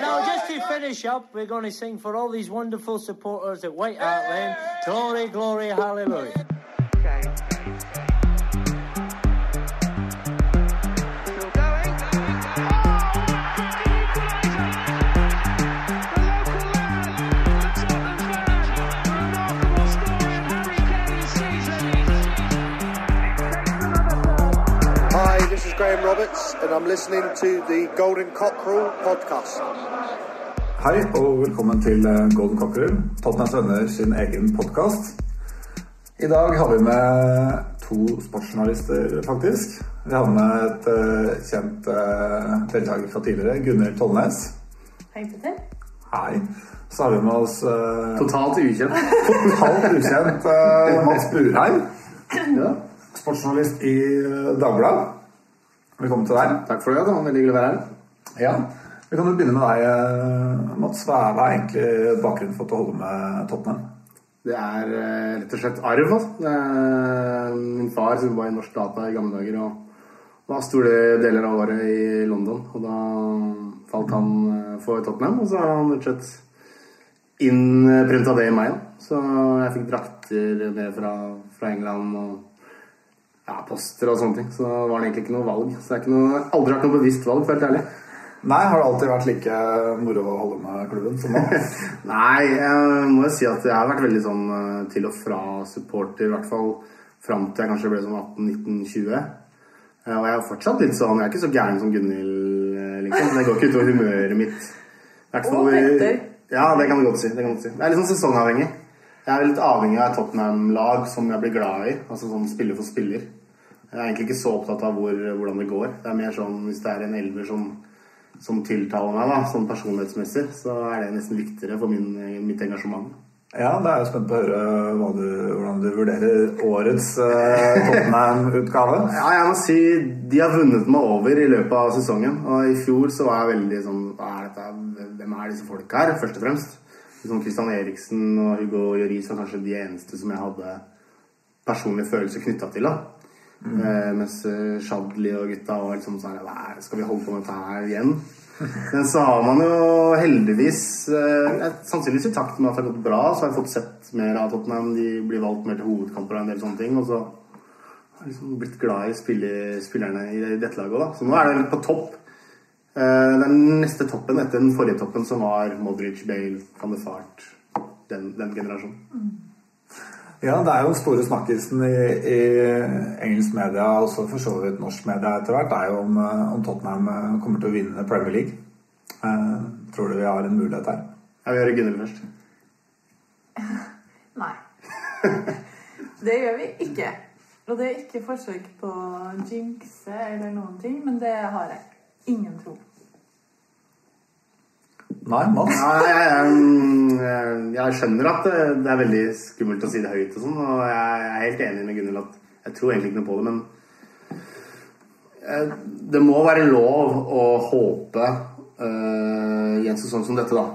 Now, just to finish up, we're going to sing for all these wonderful supporters at White Hart Lane. Glory, glory, hallelujah. Still Graham Roberts, and I'm listening to the Golden Cockerel podcast. Hei og velkommen til eh, Golden Cockerel, Tottenhams Venner sin egen podkast. I dag har vi med to sportsjournalister, faktisk. Vi har med et uh, kjent uh, deltaker fra tidligere, Gunhild Tollnes. Hei, Petter. Hei. Så har vi med oss uh, Totalt ukjent. totalt ukjent uh, Mats Burheim. Ja. Sportsjournalist i uh, Dagbladet. Velkommen til deg. Takk for det. Det var veldig hyggelig å være her. Ja. Vi kan jo begynne med deg, eh, Mats. Hva er, egentlig bakgrunnen for at du holder med Tottenham? Det er eh, rett og slett arv. Altså. Min far som var i Norsk Data i gamle dager. og var store deler av året i London. Og da falt han eh, for Tottenham, og så har han rett og slett innprinta det i meg. Så jeg fikk drakter med fra, fra England og ja, poster og sånne ting. Så da var det egentlig ikke noe valg. Så det har aldri vært noe bevisst valg, for helt ærlig. Nei, har det alltid vært like moro å holde med klubben som nå? Nei, jeg må jo si at jeg har vært veldig sånn eh, til og fra supporter, i hvert fall fram til jeg kanskje ble sånn 18-19-20. Eh, Og jeg er fortsatt litt sånn Jeg er ikke så gæren som Gunhild, Lincoln liksom. Det går ikke utover humøret mitt. Hvert fall Ja, det kan du godt si. Det, kan du si. Jeg er litt sånn sesongavhengig. Jeg er litt avhengig av et Tottenham-lag som jeg blir glad i. Altså sånn spiller for spiller. Jeg er egentlig ikke så opptatt av hvor, hvordan det går. Det er mer sånn hvis det er en elver som, som tiltaler meg, da, sånn personlighetsmessig, så er det nesten viktigere for min, mitt engasjement. Ja, da er jeg spent på å høre du, hvordan du vurderer årets eh, Tottenham-utgave. Ja, jeg må si de har vunnet meg over i løpet av sesongen. Og i fjor så var jeg veldig sånn er dette? Hvem er disse folka her? Først og fremst. Liksom Christian Eriksen og Hugo Lloris er kanskje de eneste som jeg hadde personlige følelser knytta til. da. Eh, mens eh, Shadley og gutta var liksom sånn er? Skal vi holde på med dette her igjen? Men så har man jo heldigvis eh, Sannsynligvis i takt med at det har gått bra, så har jeg fått sett mer av Tottenham. De blir valgt mer til hovedkamper og en del sånne ting. Og så har jeg liksom blitt glad i spiller, spillerne i dette laget òg, da. Så nå er det på topp. Eh, Den neste toppen etter den forrige toppen, som var Modric, Bale, Van de Fart. Den, den generasjonen. Ja, det er jo den store snakkisen i, i engelsk media, og også for så vidt norsk media etter hvert, er jo om, eh, om Tottenham eh, kommer til å vinne Premier League. Eh, tror du vi har en mulighet her? Jeg vil gjøre Gunnhild først. Nei. Det gjør vi ikke. Og det er ikke forsøk på å jinxe eller noen ting, men det har jeg ingen tro på. Nei, Mats? Nei, jeg, jeg, jeg skjønner at det, er veldig skummelt å si det høyt og sånn, og jeg er helt enig med Gunhild at jeg tror egentlig ikke noe på det, men eh, det må være lov å håpe uh, i en sesong som dette, da.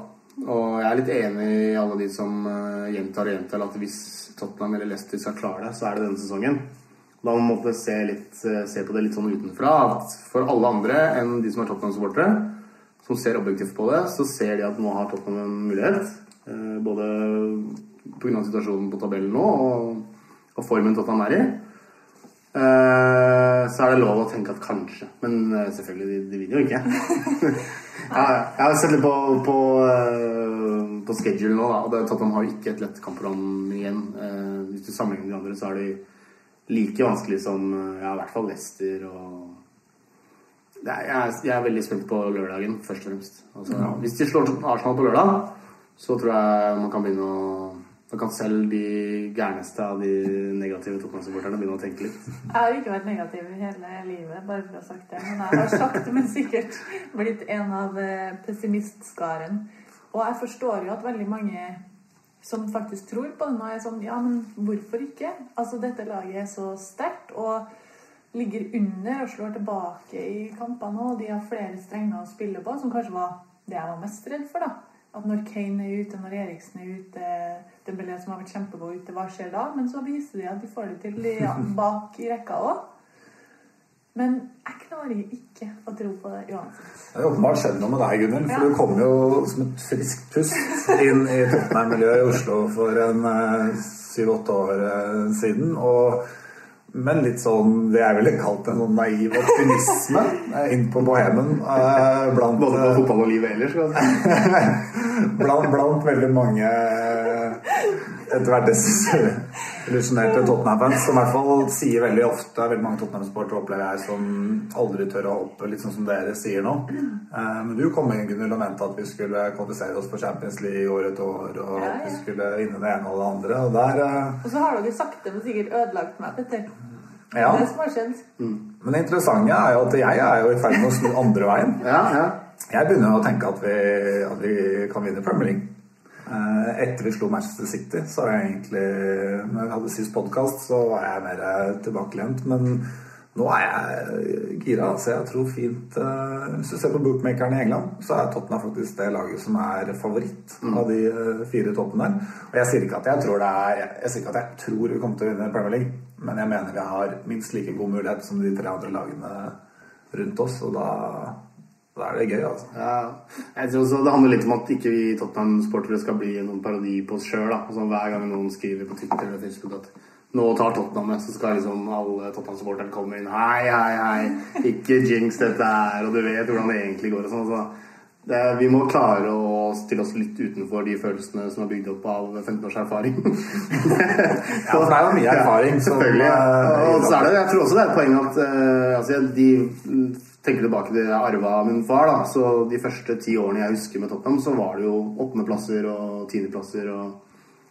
Og jeg er litt enig i alle de som eh, gjentar og gjentar at hvis Tottenham eller Leicester skal klare det, så er det denne sesongen. Da må man se, litt, eh, se på det litt sånn utenfra. At for alle andre enn de som er Tottenham-supportere, som ser objektivt på det, så ser de at nå har Tottenham en mulighet. Eh, både pga. situasjonen på tabellen nå og, og formen Tottenham er i. Eh, så er det lov å tenke at kanskje. Men eh, selvfølgelig, de, de vinner jo ikke. jeg har sett litt på, på, på schedule nå, da, og Tottenham har jo ikke et lett kampprogram igjen. Hvis du sammenligner med de andre, så er de like vanskelig som ja, i hvert fall Leicester og jeg, er, jeg er veldig spent på lørdagen, først og fremst. Altså, Hvis de slår Arsenal på lørdag, så tror jeg man kan begynne å man kan selv de gærneste av de negative Tottenham-supporterne begynne å tenke litt. Jeg har ikke vært negativ hele livet, bare for å ha sagt det. Men jeg har sakte, men sikkert blitt en av eh, pessimistskaren. Og jeg forstår jo at veldig mange som faktisk tror på det nå, er sånn Ja, men hvorfor ikke? Altså, dette laget er så sterkt og ligger under og slår tilbake i kampene, og de har flere strenger å spille på, som kanskje var det jeg var mest redd for, da. At når Kane er ute, når Eriksen er ute, Dembélé som har vært kjempegod ute, hva skjer da? Men så viser de at de får det til ja, bak i rekka òg. Men jeg klarer ikke å tro på det uansett. Det har åpenbart skjedd noe med deg, Gunnhild. For Ja. du kom jo som et friskt pust inn i Tottenham-miljøet i Oslo for en syv-åtte år eh, siden. Og med litt sånn det jeg ville kalt en sånn naiv optimisme eh, inn på bohemen. eh, blant, Både på eh, fotball og livet ellers. blant, blant veldig mange etter hvert desillusjonerte Tottenham-fans, som i hvert fall sier veldig ofte veldig mange Tottenham-sportere opplever jeg som aldri tør å hoppe, litt sånn som dere sier nå. Eh, Men du kom inn Gunhild, og mente at vi skulle kvalifisere oss for Champions League år etter år, og Ja, at vi skulle vinne det ene og det andre. Og der eh, Og så har dere sakte, men sikkert ødelagt meg, Petter. Ja. Det som har skjedd. Men det interessante er jo at jeg er jo i ferd med å snu andre veien. Ja, ja. Jeg begynner å tenke at vi, at vi kan vinne Premier League. Eh, Etter vi slo Manchester City, så var jeg egentlig Når jeg hadde sist podkast, så var jeg mer eh, tilbakelent. Men nå er jeg gira. Så jeg tror fint eh, Hvis du ser på bookmakerne i England, så er Tottenham faktisk det laget som er favoritt av de fire toppene der. Og jeg sier ikke at jeg tror det er jeg sier ikke at jeg tror vi kommer til å vinne Premier League, men jeg mener vi har minst like god mulighet som de tre andre lagene rundt oss, og da, da er det gøy, altså. Ja, jeg tror også Det handler litt om at ikke vi Tottenham-sportere skal bli noen parodi på oss sjøl. Sånn, hver gang noen skriver på Twitter eller Facebook at nå tar Tottenham det, så skal liksom alle Tottenham-supporterne komme inn. Hei, hei, hei, ikke jinx dette her, og du vet hvordan det egentlig går. og sånn. Så det, vi må klare å stille oss litt utenfor de følelsene som er bygd opp av 15 års erfaring. Ja, for det er jo mye erfaring som, Selvfølgelig. eh, Og så er det, jeg tror også det er et poeng at uh, altså, de tenker tilbake til det jeg arva av min far. da, så De første ti årene jeg husker med Tottenham, så var det jo åttendeplasser og tiendeplasser. og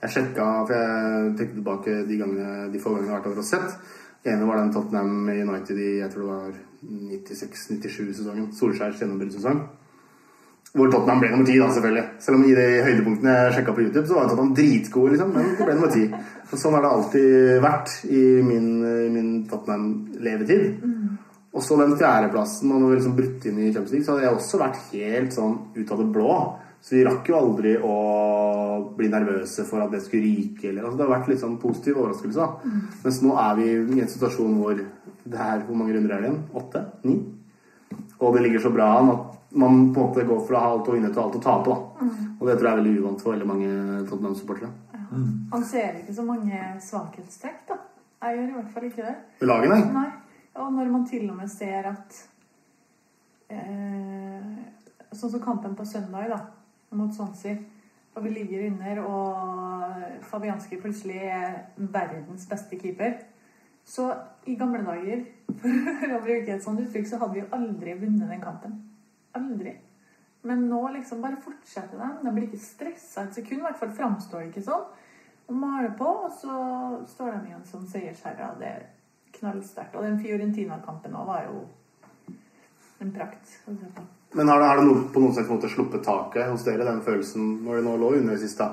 Jeg sjekka, for jeg tenkte tilbake de, gangene, de få gangene jeg har vært over og sett. Ene var den Tottenham United i jeg tror det var 96-97-sesongen. Solskjærs gjennombruddssesong. Hvor Tottenham ble nummer ti, da, selvfølgelig. Selv om i de høydepunktene jeg sjekka på YouTube, så var Tottenham dritgode, liksom. Men det ble nummer ti. Sånn har det alltid vært i min, min Tottenham-levetid. Og så den fjerdeplassen, man har liksom brutt inn i Champions League, så hadde jeg også vært helt sånn ut av det blå. Så vi rakk jo aldri å bli nervøse for at det skulle ryke. Eller, altså det har vært litt sånn positiv overraskelse. Mm. Mens nå er vi i en situasjon hvor det er Hvor mange runder er det igjen? Åtte? Ni? Og det ligger så bra an at man på en måte går fra alt å vinne til alt å tape. da. Og det tror jeg er veldig uvant for veldig mange Tottenham-supportere. Han ser ikke så mange svakhetstrekk, da. Jeg gjør i hvert fall ikke det. I laget, nei. Nei. Og når man til og med ser at eh, Sånn som kampen på søndag, da, mot Swansea. Og vi ligger under, og Fabianski plutselig er verdens beste keeper. Så i gamle dager, for å bruke et sånt uttrykk, så hadde vi jo aldri vunnet den kampen. Aldri. Men nå liksom bare fortsetter den. Den blir ikke stressa et sekund. I hvert fall framstår det ikke sånn. Og maler på, og så står de igjen som seiersherrer. Det er knallsterkt. Og den Fiorentina-kampen òg var jo en prakt. på. Men har det, har det noe, på noen slags måte sluppet taket hos dere, den følelsen når det nå lå under sist? da?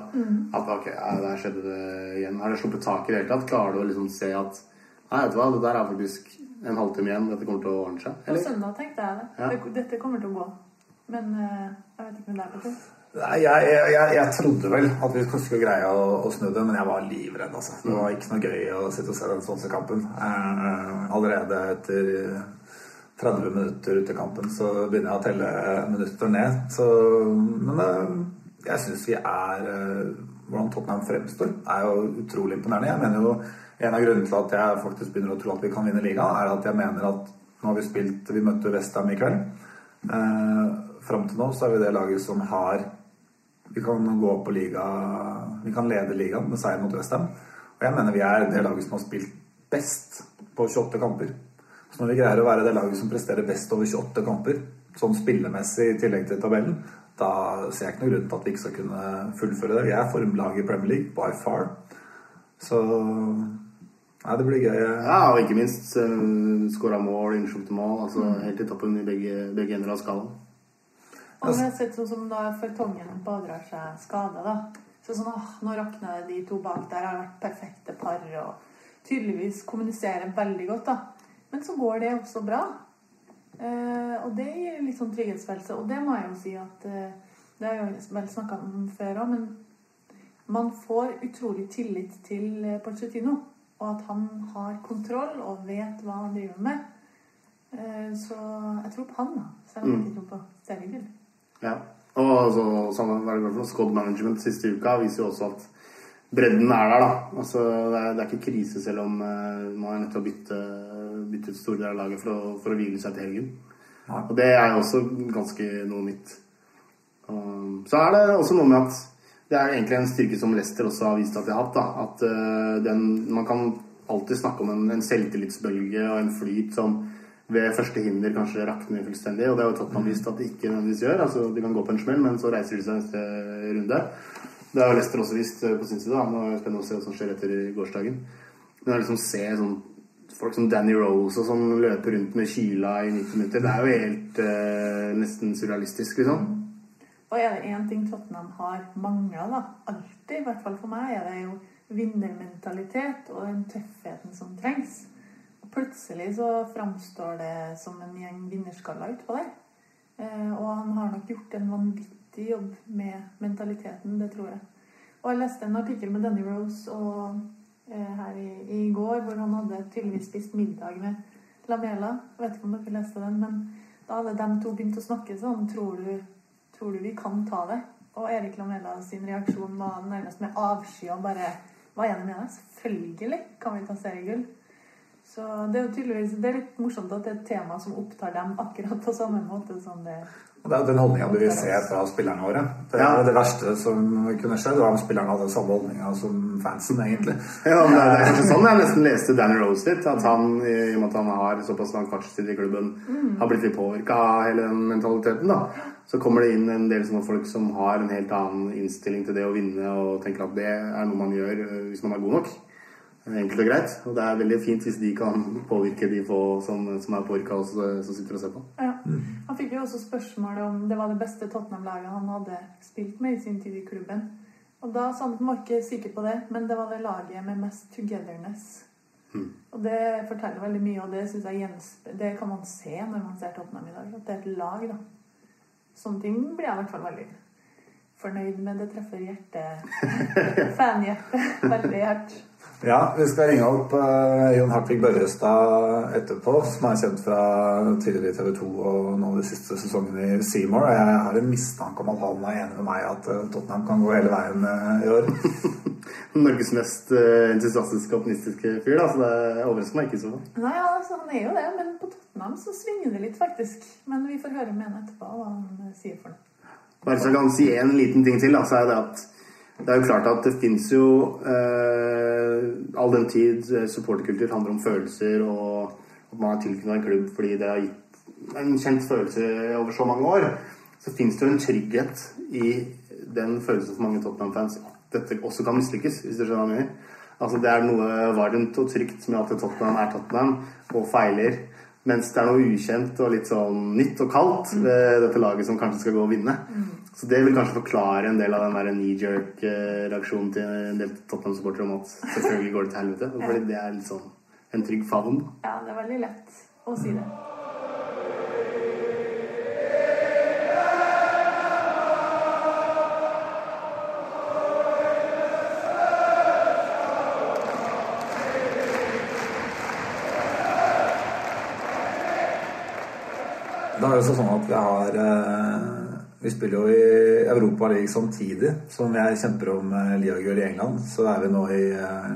At ok, der skjedde det igjen. Har det sluppet taket i det hele tatt? Klarer du å liksom se at Nei, vet du hva, det der er faktisk en halvtime igjen. Dette kommer til å ordne seg? På søndag tenkte jeg det. Ja. Dette kommer til å gå. Men eh, jeg vet ikke om det er på tur. Nei, jeg, jeg, jeg, trodde vel at vi skulle greie å, å snu det, men jeg var livredd. Altså. Det var ikke noe gøy å sitte og se den Swansea-kampen. Eh, allerede etter 30 minutter ut i kampen så begynner jeg å telle minutter ned. Så, men eh, jeg syns vi er eh, Hvordan Tottenham fremstår, er jo utrolig imponerende. Jeg mener jo En av grunnene til at jeg faktisk begynner å tro at vi kan vinne ligaen, er at jeg mener at nå har vi spilt Vi møtte Westham i kveld. Eh, Fram til nå så er vi det laget som har vi kan gå på liga Vi kan lede ligaen med seier mot Westham. Og jeg mener vi er det laget som har spilt best på 28 kamper. Så når vi greier å være det laget som presterer best over 28 kamper, sånn spillemessig i tillegg til tabellen, da ser jeg ikke noen grunn til at vi ikke skal kunne fullføre det. Vi er formlaget i Premier League by far. Så Nei, det blir gøy. Ja, og ikke minst uh, skåra mål, innskjøtte mål. altså Helt i toppen i begge, begge ender av skalaen. Og vi har sett sånn som da føljetongen pådrar seg skade, da. Så sånn, åh, nå rakner det. De to bak der har vært perfekte par og tydeligvis kommuniserer veldig godt, da. Men så går det også bra. Eh, og det gir litt sånn trygghetsfølelse. Og det må jeg jo si at eh, Det har jeg jo vel snakka om før òg, men man får utrolig tillit til Porcetino. Pochettino. Og at han har kontroll og vet hva han driver med. Eh, Så jeg tror på han, da. Selv om jeg ikke tror på seriegull. Ja. Og så, samme hva det for noe, Squad Management siste uka viser jo også at bredden er der, da. Altså, det, er, det er ikke krise selv om uh, man er nødt til å bytte, bytte ut store deler av laget for å, for å hvile seg til helgen. Ja. Og det er jo også ganske noe nytt. Um, så er det også noe med at det er egentlig en styrke som Leicester også har vist at de har hatt. da, At uh, den, man kan alltid snakke om en, en selvtillitsbølge og en flyt som ved første hinder kanskje rakner fullstendig. Og det har jo Tottenham vist at de ikke nødvendigvis gjør. altså De kan gå på en smell, men så reiser de seg neste runde. Det har Leicester også vist eh, på sin side. Nå er det spennende å se hva som skjer etter gårsdagen. Men å liksom se sånn folk som Danny Rose og sånn løpe rundt med kyla i 90 minutter, det er jo helt eh, nesten surrealistisk, liksom. Og er det én ting Tottenham har mangla, da, alltid, i hvert fall for meg, er det jo vinnermentalitet og den tøffheten som trengs. Plutselig så framstår det som en gjeng vinnerskaller utpå der. Eh, og han har nok gjort en vanvittig jobb med mentaliteten, det tror jeg. Og jeg leste en artikkel med Danny Rose og, eh, her i, i går hvor han hadde tydeligvis spist middag med Lamela. Jeg vet ikke om dere leste den, men da hadde de to begynt å snakke sånn. Tror du Tror du vi kan ta det? Og Erik Lamela sin reaksjon var nærmest med avsky og bare Hva er det med deg? Selvfølgelig kan vi ta seriegull. Så det er jo tydeligvis Det er litt morsomt at det er et tema som opptar dem akkurat på samme måte som det Og Det er jo den holdninga du vil se fra spillerne våre. Det er Ja. det verste som kunne skjedd, var om spillerne hadde samme holdninga som fansen, egentlig. Ja, men det er, kanskje sånn jeg nesten leste Danny Rose litt. At han, i og med at han har såpass lang fartstid i klubben, har blitt litt påvirka av hele den mentaliteten. da. Så kommer det inn en del sånne folk som har en helt annen innstilling til det å vinne, og tenker at det er noe man gjør øh, hvis man er god nok. Enkelt og greit. Og det er veldig fint hvis de kan påvirke de få som, som er påvirka, og som sitter og ser på. Ja. Han fikk jo også spørsmål om det var det beste Tottenham-laget han hadde spilt med i sin tid i klubben. Og da sa han at han var ikke sikker på det, men det var det laget med mest togetherness. Og det forteller veldig mye, og det synes jeg Det kan man se når man ser Tottenham i dag. At det er et lag, da. Sånne ting blir jeg i hvert fall veldig fornøyd med. Det treffer hjertet. Fanhjertet veldig hardt. Ja, vi skal ringe opp uh, Jon Hartvig Børrestad etterpå, som er kjent fra tidligere i TV 2 og nå de siste sesongene i Seymour. Og jeg har en mistanke om at han er enig med meg at uh, Tottenham kan gå hele veien uh, i år. Norges mest entusiastiske optimistiske fyr, da, så det overrasker meg ikke så. Nei, altså, han er jo det, men på Tottenham så svinger det litt, faktisk. Men vi får høre med henne etterpå hva han sier for noe. Bare så jeg kan si en liten ting til, da, så er det at det er jo klart at det fins jo eh, All den tid eh, supporterkultur handler om følelser og at man er tilknyttet en klubb fordi det har gitt en kjent følelse over så mange år. Så fins det jo en trygghet i den følelsen for mange Tottenham-fans at dette også kan mislykkes, hvis du skjønner hva jeg mener. Altså Det er noe varmt og trygt med at Tottenham er Tottenham og feiler. Mens det er noe ukjent og litt sånn nytt og kaldt ved dette laget som kanskje skal gå og vinne. Så det vil kanskje forklare en del av den der knee-jerk-reaksjonen til en del Tottenham-supportere om at selvfølgelig går det til helvete. Fordi det er litt sånn en trygg favn. Ja, det er veldig lett å si det. Det er jo sånn at vi har eh, Vi spiller jo i Europa League samtidig som jeg kjemper om eh, Liagull i England. Så er vi nå i eh,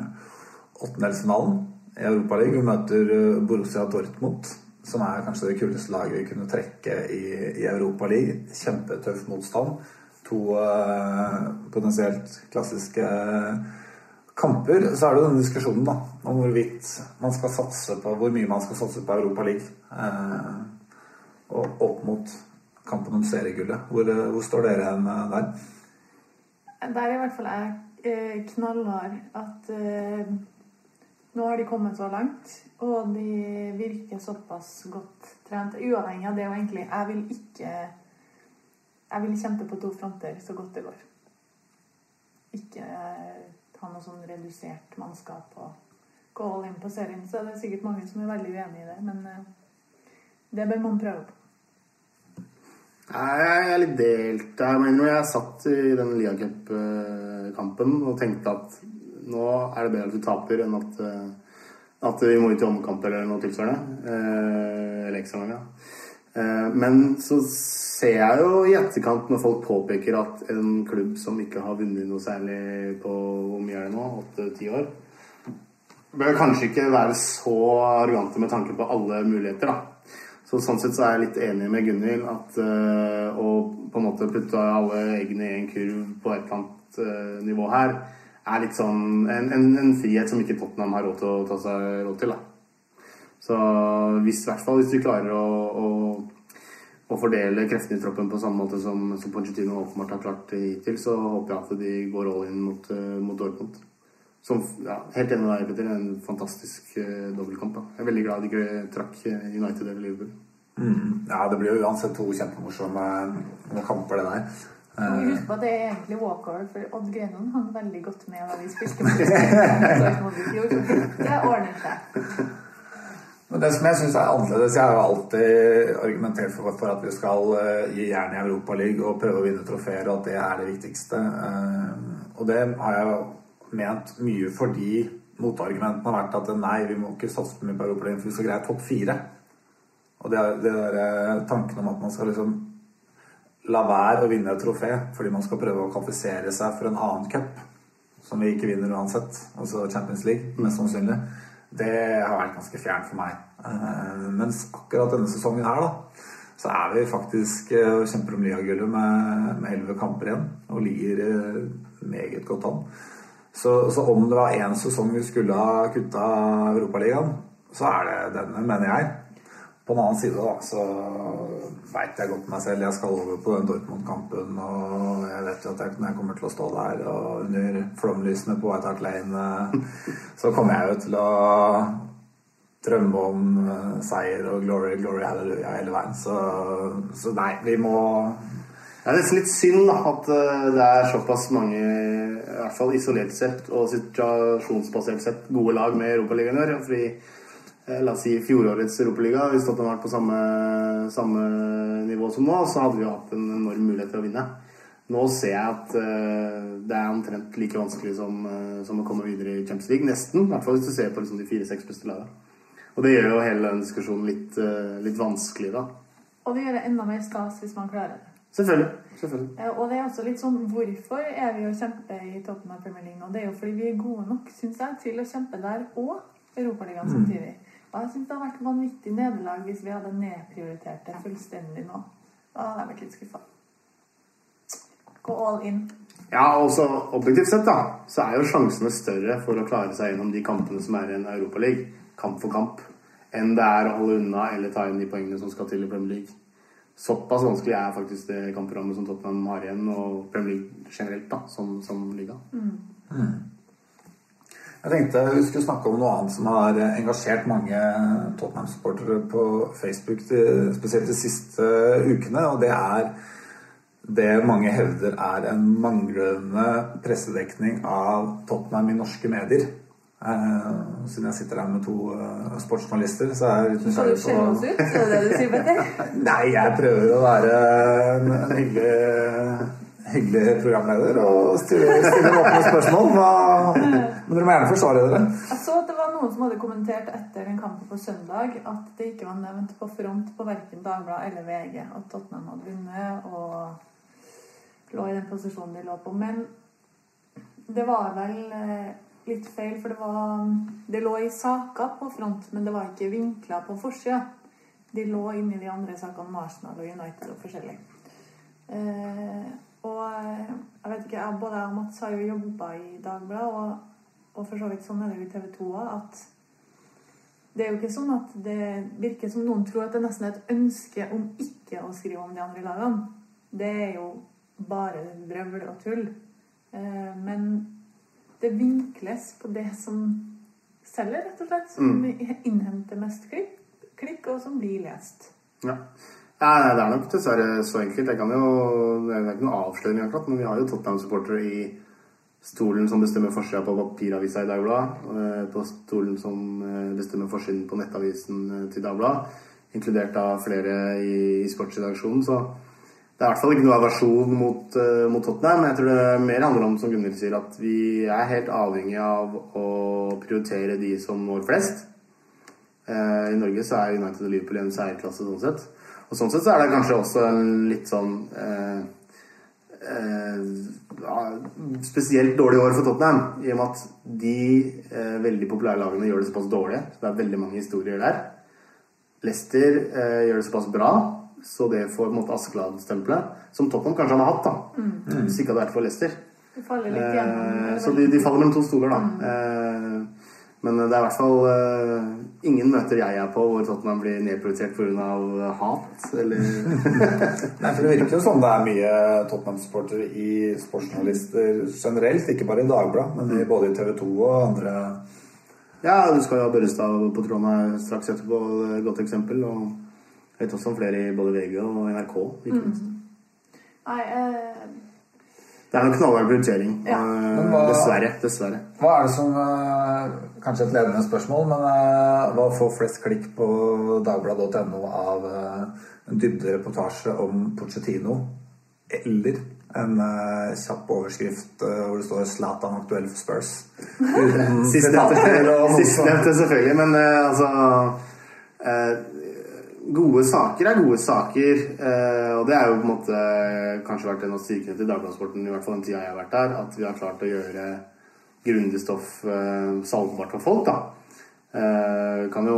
åttendelsfinalen i Europa League. Vi møter Borussia Dortmund, som er kanskje det kuleste laget vi kunne trekke i, i Europa League. Kjempetøff motstand. To uh, potensielt klassiske uh, kamper. Så er det denne diskusjonen da, om hvorvidt man skal satse på hvor mye man skal satse på Europa League. Eh, og opp mot kampen om seriegullet. Hvor, eh, hvor står dere hen eh, der? Der er i hvert fall jeg eh, knallhard at eh, nå har de kommet så langt, og de virker såpass godt trent. Uavhengig av det, og egentlig Jeg vil ikke Jeg vil kjempe på to fronter så godt det går. Ikke ha noe sånn redusert mannskap og gå all in på serien. Så er det sikkert mange som er veldig uenig i det, men det bør man prøve på. Nei, Jeg er litt delt Jeg mener jeg satt i den Lia Cup-kampen og tenkte at nå er det bedre at du taper enn at, eh, At vi må ut i omkamp eller noe tilsvarende. Eh, eller ekstraomgang, ja. Eh, men så ser jeg jo i etterkant når folk påpeker at en klubb som ikke har vunnet noe særlig på hvor mye er det nå? Åtte-ti år? Bør kanskje ikke være så arrogante med tanke på alle muligheter, da. Så sånn sett så er jeg litt enig med Gunhild at uh, å på en måte putte alle eggene i en kurv på et eller annet uh, nivå her, er litt sånn en, en, en frihet som ikke Tottenham har råd til å ta seg råd til, da. Så hvis, i hvert fall hvis vi klarer å, å, å fordele kreftene i troppen på samme måte som, som Pochettino åpenbart har klart hittil, så håper jeg at de går all in mot, øh, mot Dortmund. Som, ja, helt enig med deg, Petter. En fantastisk uh, dobbeltkamp. da. Jeg er veldig glad de ikke trakk eh, United eller Liverpool. Ja, det blir jo uansett to kjempemorsomme eh, kamper, det der. Husk på at det er egentlig walkover, for Odd Grenland hang veldig godt med da vi spilte mot. Det ordner seg. Men det som jeg syns er annerledes Jeg har jo alltid argumentert for, for at vi skal gi jern i Europaligaen og prøve å vinne trofeer, og at det er det viktigste. Og det har jeg ment mye fordi motargumentene har vært at nei, vi må ikke satse på mye på Europaligaen, for vi skal greie topp fire. Og det, det der eh, tanken om at man skal liksom la være å vinne et trofé fordi man skal prøve å kvalifisere seg for en annen cup, som vi ikke vinner uansett, altså Champions League, mest sannsynlig, det har vært ganske fjernt for meg. Eh, mens akkurat denne sesongen her, da, så er vi faktisk eh, og kjemper om ligagullet med elleve kamper igjen, og ligger eh, meget godt an. Så, så om det var én sesong vi skulle ha kutta Europaligaen, så er det denne, mener jeg. På den annen side da, så veit jeg godt meg selv. Jeg skal over på den Dortmund-kampen, og jeg vet jo at jeg, jeg kommer til å stå der og under flomlysene på White Hart Lane, eh, så kommer jeg jo til å drømme om eh, seier og glory, glory, halleluja hele veien. Så, så nei, vi må Det er nesten litt synd da, at eh, det er såpass mange, hvert fall isolert sett og situasjonsbasert sett, gode lag med Europaligaen i år. Fordi, eh, la oss si fjorårets Europaliga, hvis det hadde vært på samme, samme nivå som nå, så hadde vi hatt en enorm mulighet til å vinne. Nå ser jeg at uh, det er omtrent like vanskelig som, uh, som å komme videre i Champions League. Nesten. I hvert fall hvis du ser på liksom, de fire-seks beste lagene. Og det gjør jo hele den diskusjonen litt, uh, litt vanskelig, da. Og det gjør det enda mer stas hvis man klarer det. Selvfølgelig. selvfølgelig. Eh, Og det er også litt sånn Hvorfor er vi å kjempe i toppen av Premier League nå? Det er jo fordi vi er gode nok, syns jeg, til å kjempe der og Europaligaen samtidig. Og jeg syns det hadde vært vanvittig nederlag hvis vi hadde nedprioritert det fullstendig nå. Da hadde jeg vært litt skuffa. Gå all in. Ja, og så objektivt sett, da, så er jo sjansene større for å klare seg gjennom de kampene som er i en Europaliga, kamp for kamp, enn det er å holde unna eller ta inn de poengene som skal til i Premier League. Såpass vanskelig er faktisk det kampprogrammet som Tottenham har igjen, og Premier League generelt, da, som, som liga. Jeg tenkte vi skulle snakke om noe annet som har engasjert mange Tottenham-supportere på Facebook, spesielt de siste ukene, og det er det mange hevder er en manglende pressedekning av Tottenham i norske medier. Eh, siden jeg sitter her med to uh, sportsjournalister, så er jeg litt nysgjerrig på skjelle oss ut? Er det det du sier, Petter? Nei, jeg prøver å være en, en hyggelig, hyggelig programleder og stille, åpne spørsmål. Hva, men dere må gjerne forsvare dere. Jeg så at det var noen som hadde kommentert etter den kampen på søndag at det ikke var nevnt på front på verken Dagbladet eller VG at Tottenham hadde vunnet og lå i den posisjonen de lå på. Men det var vel eh, litt feil, for det var Det lå i saker på front, men det var ikke vinkla på forsida. De lå inni de andre sakene Arsenal og United og forskjellig. Eh, og eh, jeg vet ikke, jeg, både jeg og Mats har jo jobba i Dagbladet, og, og for så vidt sånn er det jo i TV 2 òg, at det er jo ikke sånn at det virker som noen tror at det nesten er et ønske om ikke å skrive om de andre lagene. Det er jo bare vrøvl og tull. Eh, men det vinkles på det som selger, rett og slett. Som innhenter mest klikk, klikk, og som blir lest. Ja. Nei, det er nok dessverre så enkelt. Jeg kan jo, det er ikke noe avsløring akkurat, men vi har jo Tottenham-supportere i stolen som bestemmer forsida på papiravisa i Dagbladet, eh, på stolen som eh, bestemmer forsiden på nettavisen eh, til Dagbladet, inkludert av flere i, i sportsredaksjonen. Så det er i hvert fall ikke noe aversjon mot, uh, mot Tottenham. Jeg tror det mer handler om, som Gunnhild sier, at vi er helt avhengig av å prioritere de som når flest. Uh, I Norge så er United og Liverpool en særklasse sånn sett. Og sånn sett så er det kanskje også en litt sånn uh, spesielt dårlig år for Tottenham, i og med at de veldig populære lagene gjør det såpass dårlig. Så det er veldig mange historier der. Leicester gjør det såpass bra, så det får på en måte Askeladd-stempelet. Som Tottenham kanskje hadde hatt, da. Hvis ikke hadde vært for Leicester. Det faller litt gjennom. Eh, så de, de faller mellom to stoler, da. Eh, men det er i hvert fall eh, ingen møter jeg er på hvor Tottenham blir nedprioritert pga. hat. Eller Nei, for Det virker jo sånn det er mye Tottenham-supportere i sportsjournalister generelt. Ikke bare i Dagbladet, men i, både i TV 2 og andre Ja, du skal jo ha Børrestad på tråden her straks etterpå. et Godt eksempel. Og jeg vet også om flere i både VG og NRK. Ikke minst. Nei, uh... Det er en knallhard prioritering. Ja. Uh, hva- Dessverre. Dessverre. Hva er det som uh, Kanskje et ledende spørsmål, men eh, hva får flest klikk på dagbladet.no av en dybdereportasje om Pochettino? Eller en uh, kjapp overskrift uh, hvor det står 'Zlatan aktuell for Spurs'? Sistnevnte, selvfølgelig, men uh, altså eh, Gode saker er gode saker, eh, og det er jo på en måte kanskje vært en av styrkene til Dagbladsporten, i hvert fall den tida jeg har vært der, at vi har klart å gjøre grundig stoff eh, salgbart for folk, da. Eh, kan jo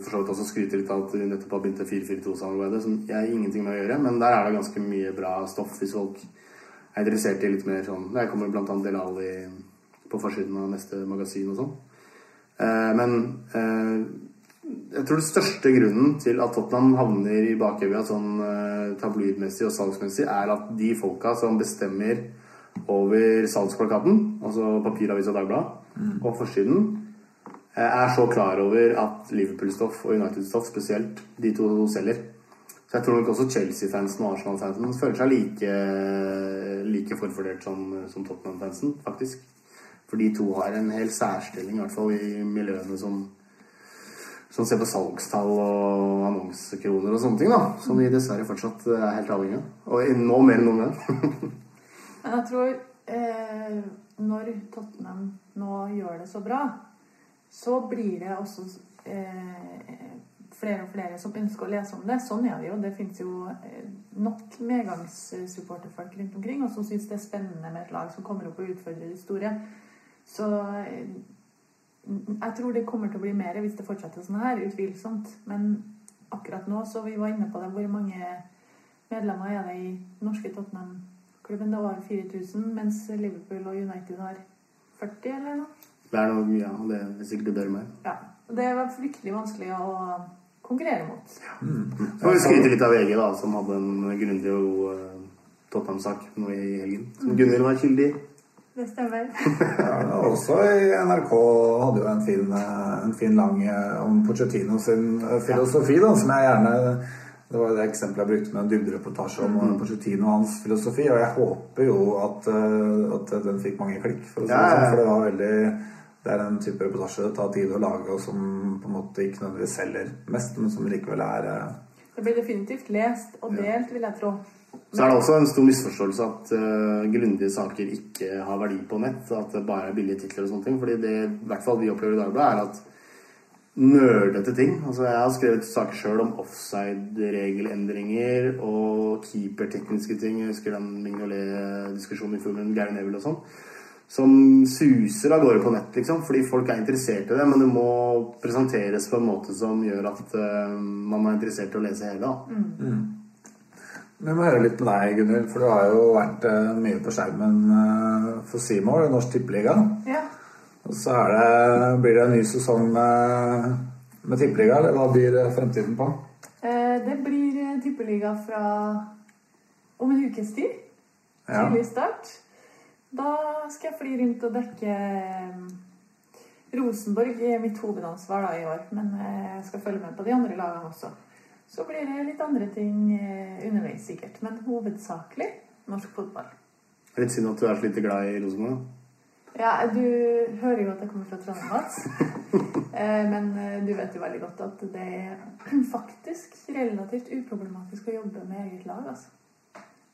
for så vidt også skryte litt av at vi nettopp har begynt det 442-samarbeidet, som jeg har ingenting med å gjøre, men der er det ganske mye bra stoff hvis folk er interessert i litt mer sånn Der kommer annet Del Ali på forsiden av neste magasin og sånn. Eh, men eh, jeg tror den største grunnen til at Tottenham havner i bakevja sånn eh, tabloidmessig og salgsmessig, er at de folka som bestemmer over salgsplakaten, altså papiravisa Dagbladet, og forsiden, eh, er så klar over at Liverpool-stoff og United-stoff spesielt, de to selger. Så jeg tror nok også Chelsea-fansen og Arsenal-fansen føler seg like, like forfordelt som, som Tottenham-fansen, faktisk. For de to har en hel særstilling, i hvert fall i miljøene som, som ser på salgstall og annonsekroner og sånne ting, da. Som vi dessverre fortsatt er helt avhengig av. Og nå mer enn noen gang. Men jeg tror eh, når Tottenham nå gjør det så bra, så blir det også eh, flere og flere som ønsker å lese om det. Sånn er det jo. Det fins jo eh, nok medgangssupporterfolk rundt omkring, og som syns det er spennende med et lag som kommer opp og utfordrer de store. Så eh, jeg tror det kommer til å bli mer hvis det fortsetter sånn her, utvilsomt. Men akkurat nå, så vi var inne på det, hvor mange medlemmer er det i norske Tottenham-klubben? Det var 4000, mens Liverpool og United har 40, eller noe? Det er noe, mye, ja, det er sikkert det bør mer. Ja. Det var fryktelig vanskelig å konkurrere mot. Så får vi skryte litt av VG, da, som hadde en grundig og god eh, Tottenham-sak nå i helgen. Som Gunhild var kildig i. Det stemmer. Ja, også i NRK hadde jo en fin, eh, en fin lang eh, om Pochettino sin eh, filosofi, da, som jeg gjerne Det var det eksempelet jeg brukte med en dybdereportasje om mm. Pochettino og hans filosofi, og jeg håper jo at, eh, at den fikk mange klikk, for si det Ja, ja, sånn, for det var veldig det er en type reportasje det tar tid å lage, og som på en måte ikke nødvendigvis selger mest, men som likevel er eh, Det blir definitivt lest og delt, vil jeg tro. Så er det også en stor misforståelse at uh, grundige saker ikke har verdi på nett. At det bare er billige titler og sånne ting. Fordi det i hvert fall vi opplever i Dagbladet, er at nerdete ting Altså Jeg har skrevet saker sjøl om offside-regelendringer og keepertekniske ting. Jeg husker den Mignolet-diskusjonen i filmen Gary Neville og sånn. Som suser av gårde på nett, liksom. Fordi folk er interessert i det. Men det må presenteres på en måte som gjør at uh, man er interessert i å lese hele. da Vi må høre litt med deg, Gunhild, for du har jo vært eh, mye på skjermen eh, for Seymour, Norsk Tippeliga. Ja. Og så er det, blir det en ny sesong med, med Tippeliga, eller hva eh, fremtiden på? Eh, Det blir eh, tippeliga fra om en ukes tid. Ja. Tidlig start. Da skal jeg fly rundt og dekke eh, Rosenborg er mitt hovedansvar da i år, men eh, jeg skal følge med på de andre lagene også. Så blir det litt andre ting eh, underveis sikkert, men hovedsakelig norsk fotball. Det er Litt synd at du er så lite glad i Rosenborg. Ja, du hører jo at jeg kommer fra Trondheim, Mats. Eh, Men eh, du vet jo veldig godt at det er faktisk relativt uproblematisk å jobbe med eget lag, altså.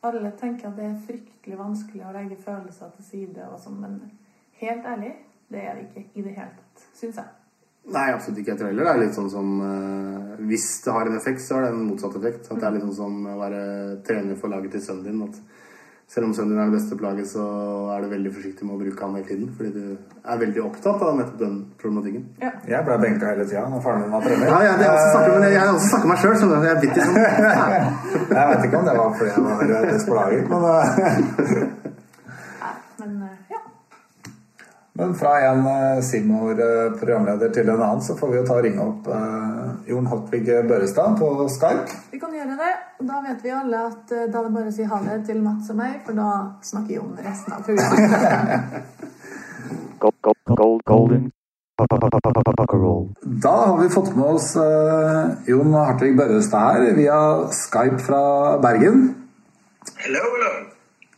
Alle tenker at det er fryktelig vanskelig å legge følelser til side og sånn, men helt ærlig, det er det ikke i det hele tatt, syns jeg. Nei, absolutt ikke. Jeg tror heller det er litt sånn som uh, Hvis det har en effekt, så har det en motsatt effekt. At det er litt sånn som å være trener for laget til sønnen din. At selv om sønnen din er det beste på laget, så er du veldig forsiktig med å bruke han hele tiden. Fordi du er veldig opptatt av nettopp den problematikken. Ja. Jeg ble benka hele tida når faren min var trener. Ja, ja, det er også snakker, men jeg, har også snakka meg sjøl, så jeg er bitter sånn. Jeg vet ikke om det var fordi jeg var best på laget, men, eh, men eh. Men fra en eh, Simor-programleder til en annen, så får vi jo ta og ringe opp eh, Jon Hartvig Børrestad på Skype. Vi kan gjøre det. Og da vet vi alle at eh, da er det bare å si ha det til Mats og meg, for da snakker Jon resten av programmet. Gold, gold, gold, golden. Da har vi fått med oss eh, Jon Hartvig Børrestad her via Skype fra Bergen. Hello, hello.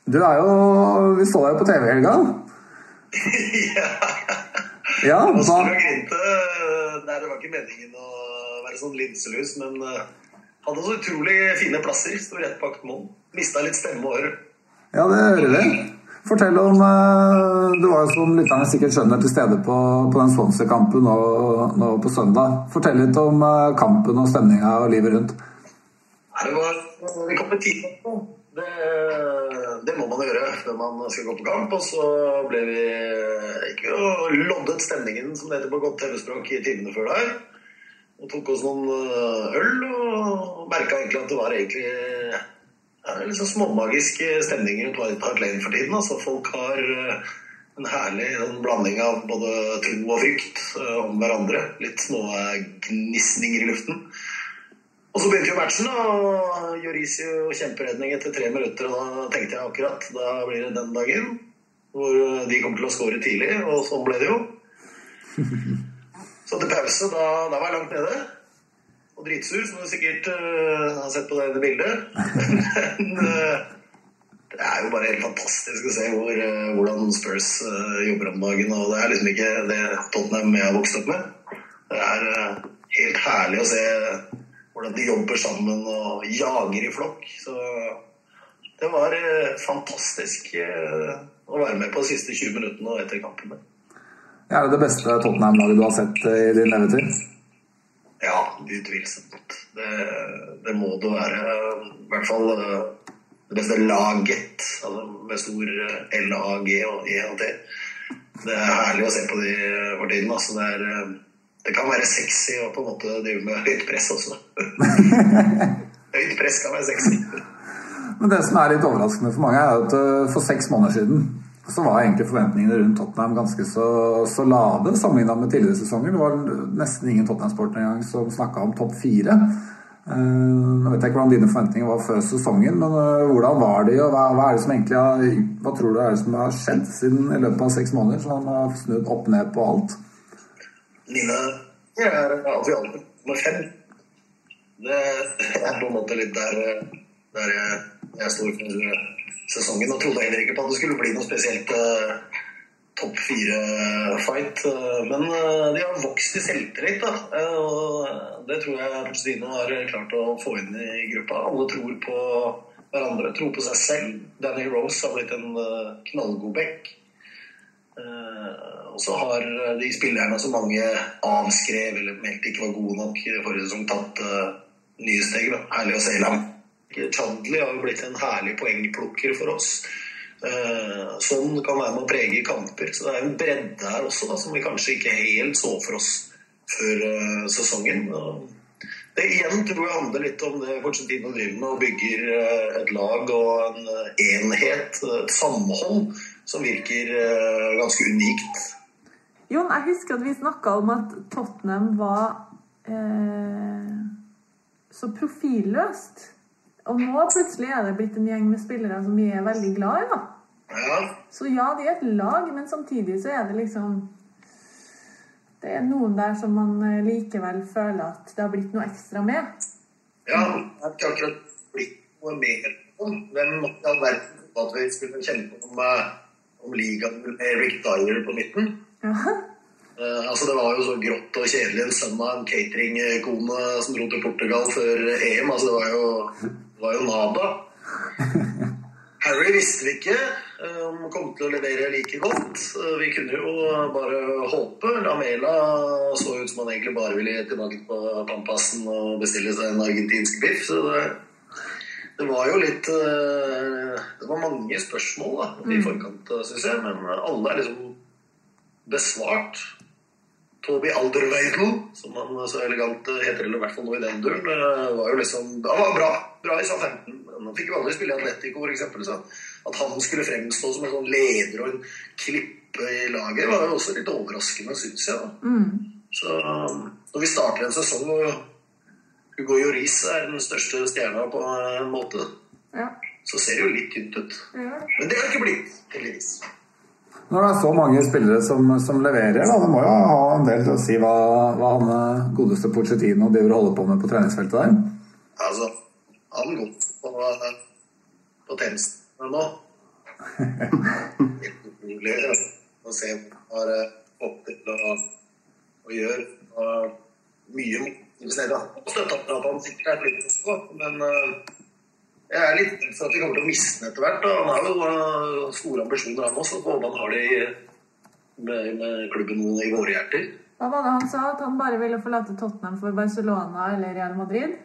Du er jo Vi så deg jo på TV i helga. ja, Ja, hva, jeg grinte. Nei, det var ikke meningen å være sånn linselus, men eh, hadde så utrolig fine plasser. Sto rett bak mål. Mista litt stemme og øre. ja, det hører vi. Fortell om eh, Du var jo som lytterne sikkert skjønner til stede på, på den Swansea-kampen nå, nå på søndag. Fortell litt om eh, kampen og stemninga og livet rundt. Det var Vi kom med tidlig. Det, det må man gjøre når man skal gå på kamp. Og så ble vi ikke jo loddet stemningen, som det heter på godt TV-språk, i timene før der. Og tok oss noen øh, øl og merka egentlig at det var egentlig ja, litt sånn småmagisk stemning rundt White Hart Lane for tiden. Altså, folk har øh, en herlig en blanding av både tro og frykt om hverandre. Litt små gnisninger i luften. Og så begynte jo matchen, og Jorisio kjemperedning etter tre minutter. Og da tenkte jeg akkurat da blir det den dagen hvor de kommer til å skåre tidlig, og sånn ble det jo. Så til pause, da, da var jeg langt nede. Og dritsur, som du sikkert uh, har sett på det bildet. Men uh, det er jo bare helt fantastisk å se hvor, uh, hvordan Spurs jobber om dagen. Og det er liksom ikke det Tottenham jeg har vokst opp med. Det er helt herlig å se hvordan de jobber sammen og jager i flokk. Så det var eh, fantastisk eh, å være med på de siste 20 minuttene og etter kampen. der. Er det det beste Tottenham-laget du har sett eh, i din levetid? Ja, utvilsomt. Det, det må det være. I hvert fall det beste laget, altså med stor L-A-G og E og T. Det er herlig å se på de for tiden. Altså det, er, det kan være sexy å på en måte drive med høyt press også. høyt press kan være sexy. Men det som er litt overraskende for mange, er at eh, for seks måneder siden så var egentlig forventningene rundt Tottenham ganske så, så lave sammenlignet med tidligere sesonger. Det var nesten ingen Tottenham-sportere engang som snakka om topp fire. Jeg Nå vet jeg ikke hvordan dine forventninger var før sesongen, men eh, hvordan var de, og hva, hva er det som egentlig har, hva tror du er det som har skjedd siden i løpet av seks måneder, som har snudd opp ned på alt? Mine er alltid alltid nummer fem. Det er på en måte litt der, der jeg, jeg står for sesongen. Og trodde heller ikke på at det skulle bli noe spesielt uh, topp fire-fight. eh, men uh, de har vokst i selvtillit, da. Og det tror jeg Pochettino har klart å få inn i gruppa. Alle tror på hverandre, tror på seg selv. Danny Rose har blitt en uh, knallgod back. Eh, og så har de spillerne som mange avskrev eller meldte ikke var gode nok i forrige sesong, tatt uh, nye steg. Da. Herlig å se dem. Chandley har jo blitt en herlig poengplukker for oss. Uh, sånn kan være med å prege kamper. Så det er en bredde her også da, som vi kanskje ikke helt så for oss før uh, sesongen. Det igjen tror jeg handler litt om det Pochettino driver med, og bygger eh, et lag og en eh, enhet, et samhold, som virker eh, ganske unikt. Jon, jeg husker at vi snakka om at Tottenham var eh, så profilløst. Og nå plutselig er det blitt en gjeng med spillere som vi er veldig glad i. da. Ja, Så ja, de er et lag, men samtidig så er det liksom Det er noen der som man eh, likevel føler at det har blitt noe ekstra med. ja det har ikke akkurat blitt noe mer hvem i all verden trodde at vi skulle kjempe om, eh, om ligaen med Rick Dyer på midten. Eh, altså Det var jo så grått og kjedelig. En sønn av en cateringkone som dro til Portugal før EM. altså Det var jo, det var jo nada. Harry visste vi ikke eh, om han kom til å levere like godt. Uh, Vi kunne jo bare håpe. Lamela så ut som han egentlig bare ville tilbake på Pampasen og bestille seg en argentinsk biff. Så det, det var jo litt eh, Det var mange spørsmål da, i forkant, syns jeg. Men alle er liksom besvart. Toby Alderweidel, som han så elegant heter, eller i hvert fall nå i den duren, eh, var jo liksom Han var bra. Bra i SA15. Men han fikk jo aldri spille i Atletico, eksempel, at han skulle fremstå som en sånn leder og en klippe i laget, var jo også litt overraskende, syns jeg. da. Så um, når vi starter en sesong hvor Hugo Joris er den største stjerna på en måte, Ja. så ser det jo litt tynt ut. Ja. Men det har ikke blitt, heldigvis. Når det er så mange spillere som, som leverer, da, det må jo ha en del til å si hva, hva han eh, godeste Pochettino driver og holder på med på treningsfeltet der. Altså, han går på, på tjenesten nå. Helt utrolig å se hva han har fått til å, å gjøre. Og mye Støtteapparatet sikkert er litt også, men eh, jeg er litt redd for at vi kommer til å miste ham etter hvert. da. Han har jo eh, store ambisjoner, han også. Så håper han har det i, med, med klubben i våre hjerter. Hva var det han sa? At han bare ville forlate Tottenham for Barcelona eller Real Madrid?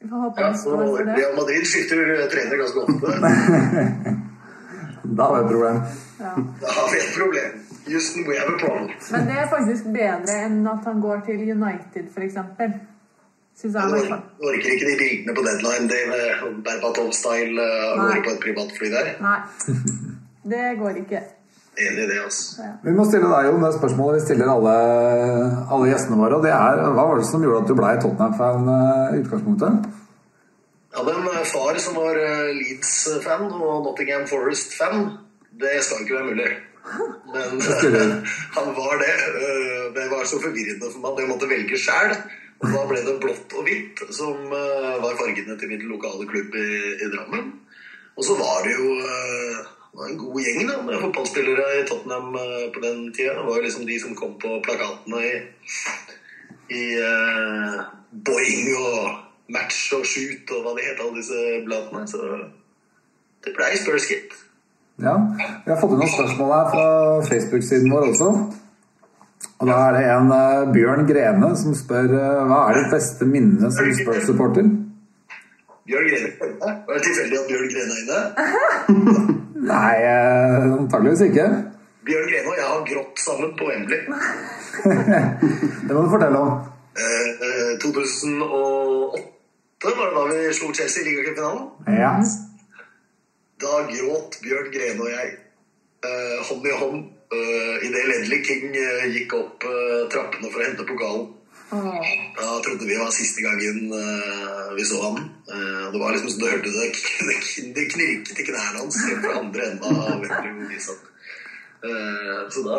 Vi får håpe Ja, han og det. Real Madrid skifter trener ganske ofte. Da har vi et problem. Ja. Da har vi et problem. Houston, we have a problem. Men det er faktisk bedre enn at han går til United, f.eks. Orker ikke de bildene på deadline det med Berbatov-style å gå går på et privatfly der. Nei. Det går ikke. Enig i det, altså. Vi må stille deg jo det spørsmålet vi stiller alle, alle gjestene våre. og det er, Hva var det som gjorde at du ble Tottenham-fan eh, i utgangspunktet? Jeg hadde en eh, far som var eh, Leeds-fan og Nottingham Forest-fan. Det skal ikke være mulig. Men han var det. Eh, Det var så forvirrende for meg at jeg måtte velge sjæl. Og da ble det blått og hvitt, som eh, var fargene til min lokale klubb i, i Drammen. Og så var det jo eh, det var en god gjeng da, med fotballspillere i Tottenham eh, på den tida. Det var jo liksom de som kom på plakatene i, i uh, Boing og Match og Shoot og hva de het, alle disse bladene. Så det blei Spurs, gitt. Ja, Vi har fått inn noen spørsmål her fra Facebook-siden vår også. Og Da er det en uh, Bjørn Grene som spør uh, hva er ditt beste minne som Spurs-supporter? Bjørn Grene. Var det tilfeldig at Bjørn Grene er inne? Nei, uh, antageligvis ikke. Bjørn Grene og jeg har grått sammen på Wembley. Det må du fortelle om. Eh, eh, 2008 var det da vi slo Chelsea i ligacupfinalen. Ja. Da gråt Bjørn Grene og jeg eh, hånd i hånd uh, idet Ledley King eh, gikk opp eh, trappene for å hente pokalen. Da trodde vi var siste gangen eh, vi så ham. Eh, det var liksom så du hørte det, det, det knirket i knærne hans helt fra andre enden av Wembley. Eh, så da,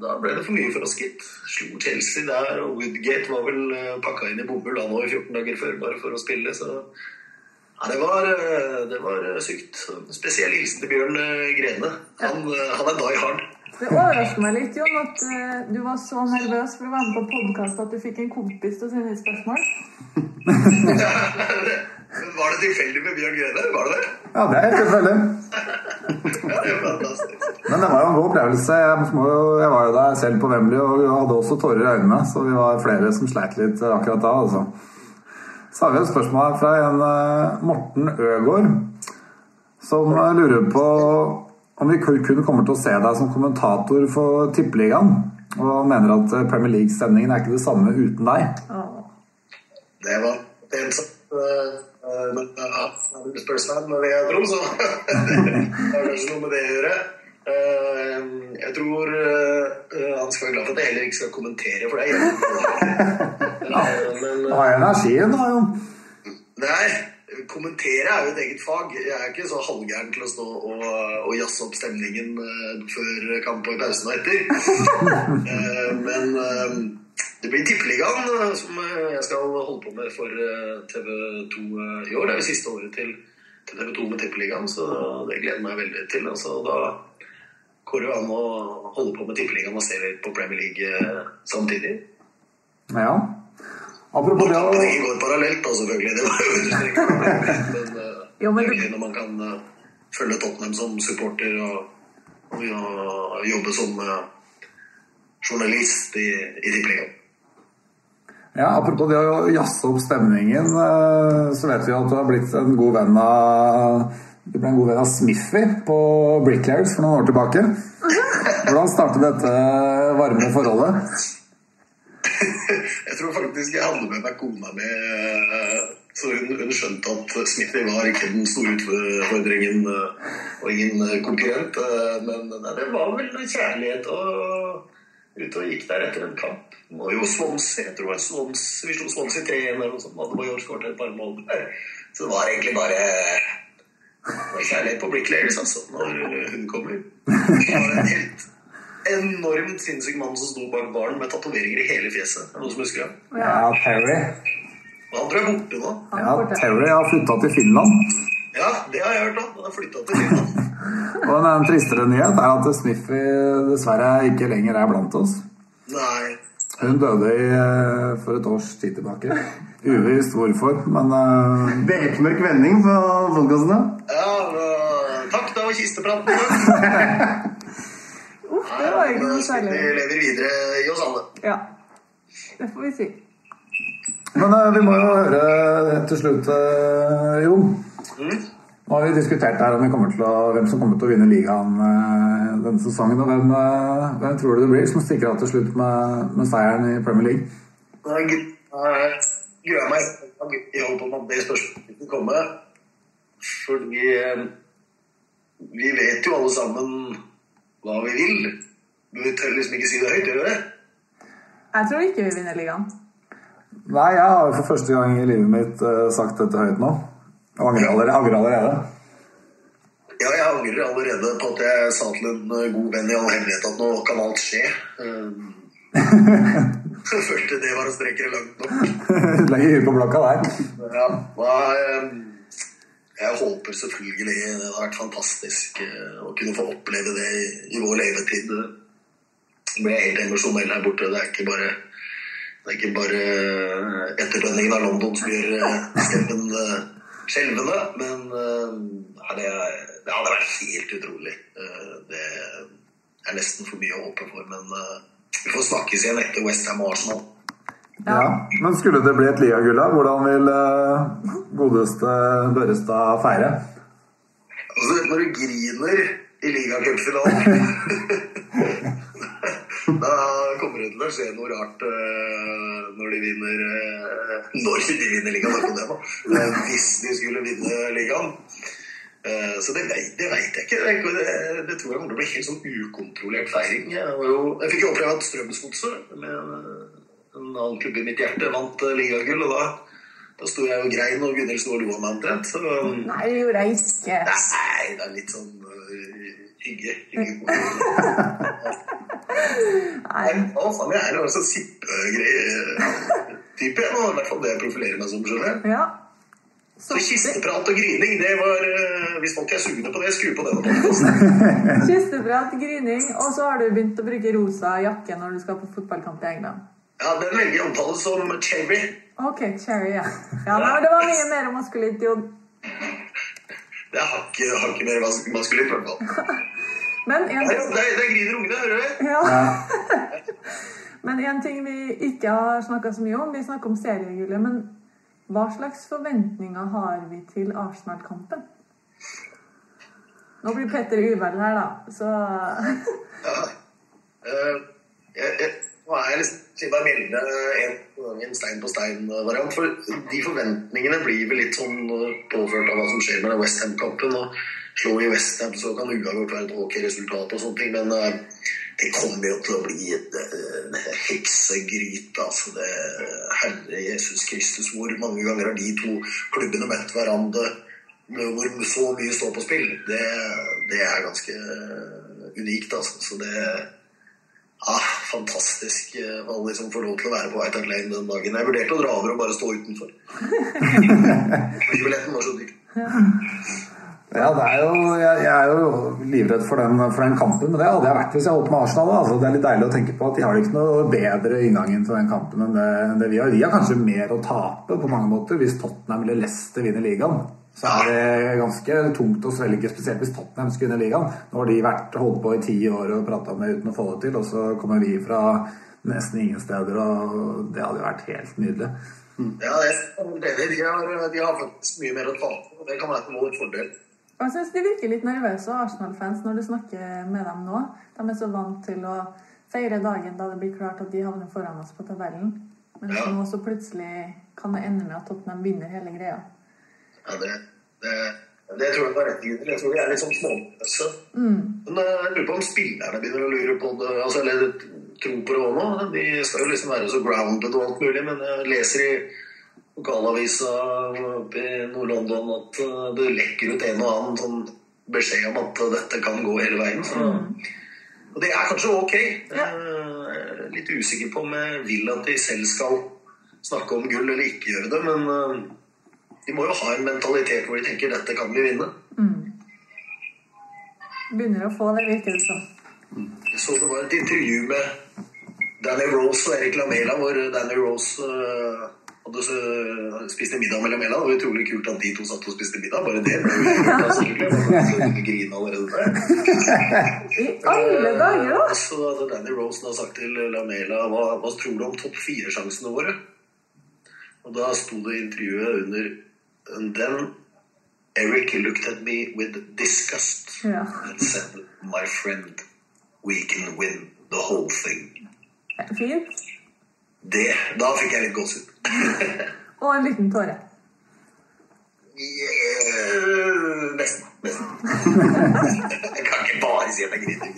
da ble det for mye for oss, gitt. Slo Chelsea der, og Woodgate var vel pakka inn i bomull da nå i 14 dager før, bare for å spille. Så ja, det var, eh, det var eh, sykt. Spesiell hilsen til Bjørn eh, Grene. Han, han er die hard. Det overrasker meg litt, Jon, at uh, du var så nervøs for å være med på podkast at du fikk en kompis til å sende et spørsmål. Var det tilfeldig med Bjørn Grene? Var det det? ja, det er helt tilfeldig. Ja, det er fantastisk. Men det var jo en god opplevelse. Jeg, må jeg var jo der selv på Wembley og hadde også tårer i øynene, så vi var flere som sleit litt akkurat da. altså. Så har vi et spørsmål her fra en eh, Morten Øgård, som eh, lurer på om vi kun kommer til å se deg som kommentator for Tippeligaen, og mener at eh, Premier League-stemningen er ikke det samme uten deg. Det var eh, Men ja, jeg er Spurs-fan, vil jeg tro, så det har kanskje noe med det å gjøre. Eh, Jeg tror eh, han skal være glad for at jeg heller ikke skal kommentere, for det er Eh, Men Du har jo energien, da, Jon. Nei, kommentere er jo et eget fag. Jeg er ikke så halvgæren til å stå og, og jazze opp stemningen eh, før kamp og i pausen og etter. Eh, Men eh, det blir Tippeligaen eh, som eh, jeg skal holde på med for eh, TV2 eh, i år. Det er jo siste året til, til TV2 med Tippeligaen, så det gleder jeg meg veldig til. Altså, da går det an å holde på med Tippeligaen og se litt på Premier League eh, samtidig. Ja. Apropos det å Det går parallelt, da, selvfølgelig. Det var jo understreket. Men, eh, Jo, men det når man kan eh, følge Tottenham som supporter og, og ja, jobbe som journalist i, i Tippeligaen. Ja, Apropos det å jazze opp stemningen, så vet vi at du har blitt en god venn av du ble en god venn av Smithy på Bricklayers for noen år tilbake. Hvordan startet dette varme forholdet? Jeg tror faktisk jeg hadde med meg kona mi, eh, så hun, hun skjønte at Smithy var ikke den store utfordringen eh, og ingen eh, konkurrent. Men det var vel kjærlighet og ute og gikk der etter en kamp. Og jo Swansea, jeg tror det var Swansea, vi slo Swansea 3-1 eller noe sånt. Adebayor skåret et par mål. Så det var egentlig bare var kjærlighet på Bricklayers, altså, når hun kommer. Det var en helt enormt sinnssyk mann som sto bak baren med tatoveringer i hele fjeset. Er det noen som husker ham? Ja, Terry. Han tror jeg er borte nå. Ja, Terry har flytta til Finland. Ja, det har jeg hørt om. Han har flytta til Finland. Og en tristere nyhet er at Sniffy dessverre ikke lenger er blant oss. Nei. Hun døde i, eh, for et års tid tilbake. Uvisst hvorfor, men uh... Bekmørk vending på podkastene. Ja, da- takk. Da var kistepraten. Uff, det var ikke noe Vi særlig. lever videre i oss alle. Ja. Det får vi si. Men uh, vi må jo høre til slutt, eh, Jon. Mm. Nå har vi diskutert her om vi kommer til å, hvem som kommer til å vinne ligaen eh, denne sesongen. og hvem, eh, hvem tror du det blir som stikker av til slutt med, med seieren i Premier League? Jeg gruer meg i håp om at det spørsmålet vil kommer. Fordi eh, vi vet jo alle sammen hva vi vil. Men vi tør liksom ikke si det høyt, gjør vi det? Jeg tror ikke vi vinner ligaen. Nei, jeg har for første gang i livet mitt sagt dette høyt nå. Angrer allerede. Angrer allerede. Ja, jeg angrer allerede på at jeg sa til en eh, god venn i all hemmelighet at nå kan alt skje. Jeg følte det var å strekke det langt nok. Legger huet på blokka der. Ja, da, um, jeg håper selvfølgelig Det har vært fantastisk eh, å kunne få oppleve det i, vår levetid. Jeg ble helt emosjonell her borte. Det er ikke bare det er ikke bare etterdønningen av London som gjør eh, stemmen eh, skjelvende, men uh, det, det hadde vært helt utrolig. Uh, Det er nesten for mye å håpe for, men uh, vi får snakkes igjen etter Westham og Arsenal. Ja. Men skulle det bli et ligagull, da? Hvordan vil godeste Børrestad feire? Altså, når du griner i ligacupfinalen Da kommer det til å skje noe rart eh, når de vinner eh, Når de vinner ligaen. Eh, hvis de skulle vinne ligaen. Så det, det veit jeg ikke. Det, det, tror jeg kommer til å bli helt sånn ukontrollert feiring. Jeg, var jo, jeg fikk jo oppleve at Strømsgodset, med en annen klubb i mitt hjerte, vant ligagull. Og da, da sto jeg og grein, og Gunhild sto og lo av meg omtrent. Nei, det gjorde jeg ikke. Nei, det er litt sånn hygge. hva faen, jeg er en sånn sippegreie-type. Jeg må i hvert fall det jeg profilerer meg som, skjønner. Ja. Så kisteprat og grining, det var uh, Hvis folk er sugne på det, skru på den. Kisteprat, grining, og så har du begynt å bruke rosa jakke når du skal på fotballkamp i England. Ja, den velger jeg å omtale som cherry. Ok, cherry, ja. ja det var mye mer maskulint, Jon. Det har ikke, hakket mer mas- maskulint, i hvert fall. Men en Der, ting, der, der griner ungene, hører du? ja. Men en ting vi ikke har snakka så mye om, vi snakker om seriegullet. Men hva slags forventninger har vi til Arsenal-kampen? Nå blir Petter uvel her, da, så Ja. uh, jeg, jeg, nå er jeg liksom siden jeg melder en, en stein på stein-variant. For de forventningene blir vel litt sånn eh, påført av hva som skjer med den Westham-kampen. Og slå i Westham så kan uavgjort være et ok resultat og sånne ting. Men eh, det kommer jo til å bli en uh, heksegryte. Altså det, Herre Jesus Kristus, hvor mange ganger har de to klubbene møtt hverandre hvor så mye står på spill? Det, det er ganske eh, unikt, altså. Så det Ah, fantastisk. hva han liksom får lov til å være på White Hart Lane den dagen. Jeg vurderte å dra over og bare stå utenfor. Flybilletten var så dyr. Ja, det er jo, jeg, jeg er jo livredd for den, for den kampen, men det hadde jeg vært hvis jeg holdt med Arsenal. Altså, det er litt deilig å tenke på at de har ikke noe bedre inngangen til den kampen enn det, enn det vi har. Vi har kanskje mer å tape på mange måter hvis Tottenham eller Leicester vinner ligaen. Så er det ganske tungt å svelge, spesielt hvis Tottenham skulle vinne ligaen. Nå har de vært holdt på i ti år og prata med uten å få det til, og så kommer vi fra nesten ingen steder, og det hadde jo vært helt nydelig. Ja, det er. De har, de har faktisk mye mer å ta på. og Det kan være til fordel. Og jeg synes De virker litt nervøse, Arsenal-fans, når du snakker med dem nå. De er så vant til å feire dagen da det blir klart at de havner foran oss på tabellen. Men Ja. nå så plutselig kan det ende med at Tottenham vinner hele greia. Ja, det, det, det tror jeg var rett i. Jeg tror vi er litt sånn småløse. Men eh, jeg lurer på om spillerne begynner å lure på det, altså, eller tro på det òg nå. De skal jo liksom være så grounded og alt mulig, men jeg leser i lokalavisa oppe i Nord-London at eh, det lekker ut en og annen sånn beskjed om at dette kan gå hele veien. Så. Og det er kanskje ok. Ja. Jeg er litt usikker på om jeg vil at de selv skal snakke om gull eller ikke gjøre det, men eh, de må jo ha en mentalitet hvor de tenker dette kan vi vinne. Begynner å få det, virker det som. Jeg så det var et intervju med Danny Rose og Erik Lamela, hvor Danny Rose uh, hadde så- spist en middag med Lamela. Det var utrolig kult at de to satt og spiste middag. Bare det. ble jo kult, grine allerede der. I alle dager, da! Så hadde Danny Rose da sagt til Lamela hva, hva tror du om topp fire-sjansene våre? Og da sto det i intervjuet under And then Eric looked at me with disgust yeah. and said, My friend, we can win the whole thing. Fint. Det, da fikk jeg litt gåsehud. Og en liten tåre. Yeah, nesten. Jeg kan ikke bare si at jeg griner.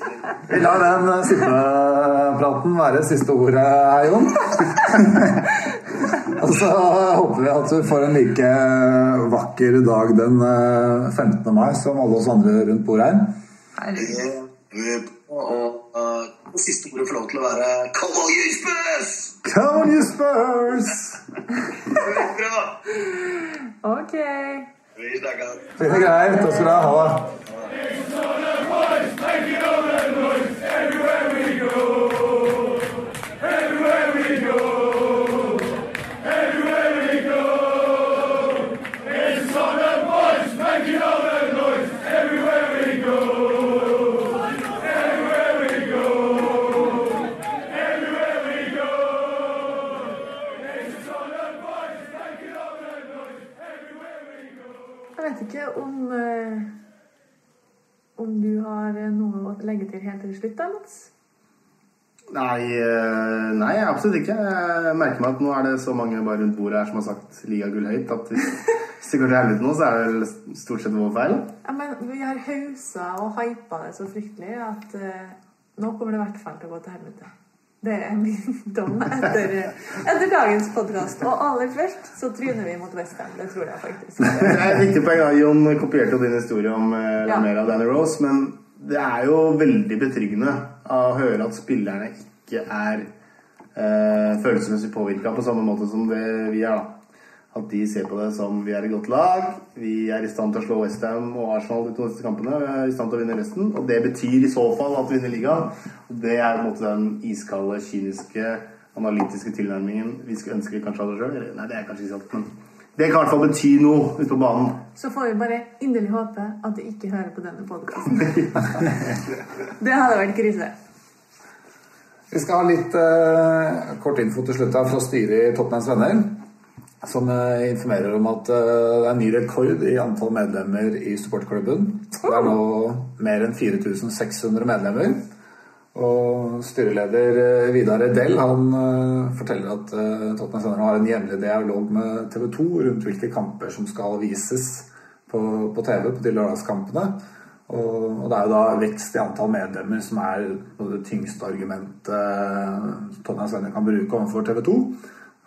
Vi lar den sittepraten sippepraten være siste ordet Jon. Og så håper vi at du får en like vakker dag den eh, 15. mai som alle oss andre rundt bordet her. Herregud. Og uh, siste ordet får lov til å være Come on, you Spurs! Come on, you Spurs! Bra. Ok. Vi snakkes. Fine greier. Takk har eh, noe å legge til helt til slutt, da, Mats? Nei, eh, nei, absolutt ikke. Jeg merker meg at nå er det så mange bare rundt bordet her som har sagt ligagull høyt, at hvis hvis det går til helvete nå, så er det vel stort sett vår feil. Ja, men Vi har hausa og hypa det så fryktelig at uh, nå kommer det i hvert fall til å gå til helvete. Det er min dom etter, etter dagens podkast. Og aller først så tryner vi mot Westham. Det tror jeg faktisk. Viktig poeng. Jon kopierte jo din historie om eh, Ja. Lamela og Danny Rose, men det er jo veldig betryggende å høre at spillerne ikke er eh, følelsesmessig påvirka på samme måte som det vi er. da. At de ser på det som vi er et godt lag, vi er i stand til å slå Westham og Arsenal de to neste kampene. Vi er i stand til å vinne resten, og det betyr i så fall at vi vinner ligaen. Det er på en måte den iskalde, kyniske, analytiske tilnærmingen vi ønsker kanskje kanskje hadde sjøl. Nei, det er kanskje ikke sant, men det kan i hvert fall bety noe ute på banen. Så får vi bare inderlig håpe at de ikke hører på denne podkasten. Det hadde vært krise. Vi skal ha litt uh, kort info til slutt her fra styret i Tottenhams Venner. Som eh, informerer om at eh, det er ny rekord i antall medlemmer i supportklubben. Det er nå mer enn 4600 medlemmer. Og styreleder eh, Vidar Edell han eh, forteller at Tottenham Tottenhams Venner har en jevnlig dialog med TV 2 rundt hvilke kamper som skal vises på, på TV på de lørdagskampene. Og, og det er jo da vekst i antall medlemmer som er det tyngste argumentet Tottenham Venner kan bruke overfor TV 2.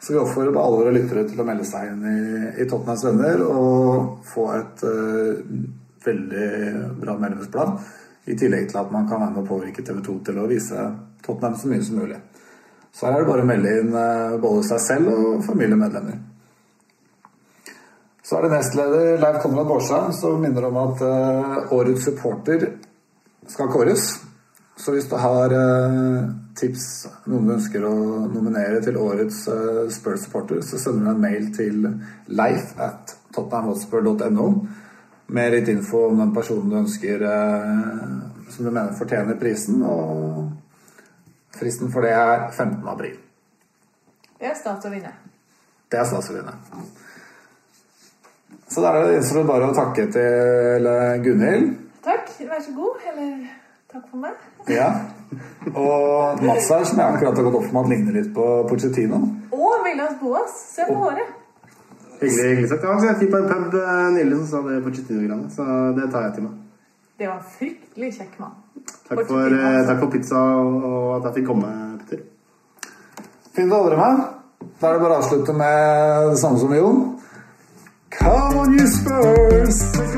Så vi oppfordrer alle våre lyttere til å melde seg inn i, i Tottenhams Venner og få et uh, veldig bra medlemsplan. I tillegg til at man kan være med å påvirke TV 2 til å vise Tottenham så mye som mulig. Så her er det bare å melde inn eh, både seg selv og familiemedlemmer. Så er det nestleder Leif Konrad Baarstad som minner om at eh, årets supporter skal kåres. Så hvis du har eh, tips, noen du ønsker å nominere til årets eh, Spurs supporter, så sender du en mail til leif at tottenhamhotspur.no med litt info om den personen du ønsker eh, som du mener fortjener prisen. Og fristen for det er 15. april. Det er stas å vinne. Det er stas å vinne. Så da er det gjenstår bare å takke til Gunhild. Takk. Vær så god. Eller takk for meg. Ja. Og Mats her, som jeg akkurat har gått opp med at ligner litt på Pochettino. Og Villas Boas. Se på håret. Hyggelig, hyggelig sagt. Det var en på en pub nylig som sa det på Chittino-greiene, så det tar jeg til meg. Det var en fryktelig kjekk mann. Takk eh, takk for pizza og at jeg fikk komme, Petter. Fint å ha med. Da er det bare å avslutte med det samme som Jon. Come on, you Spurs!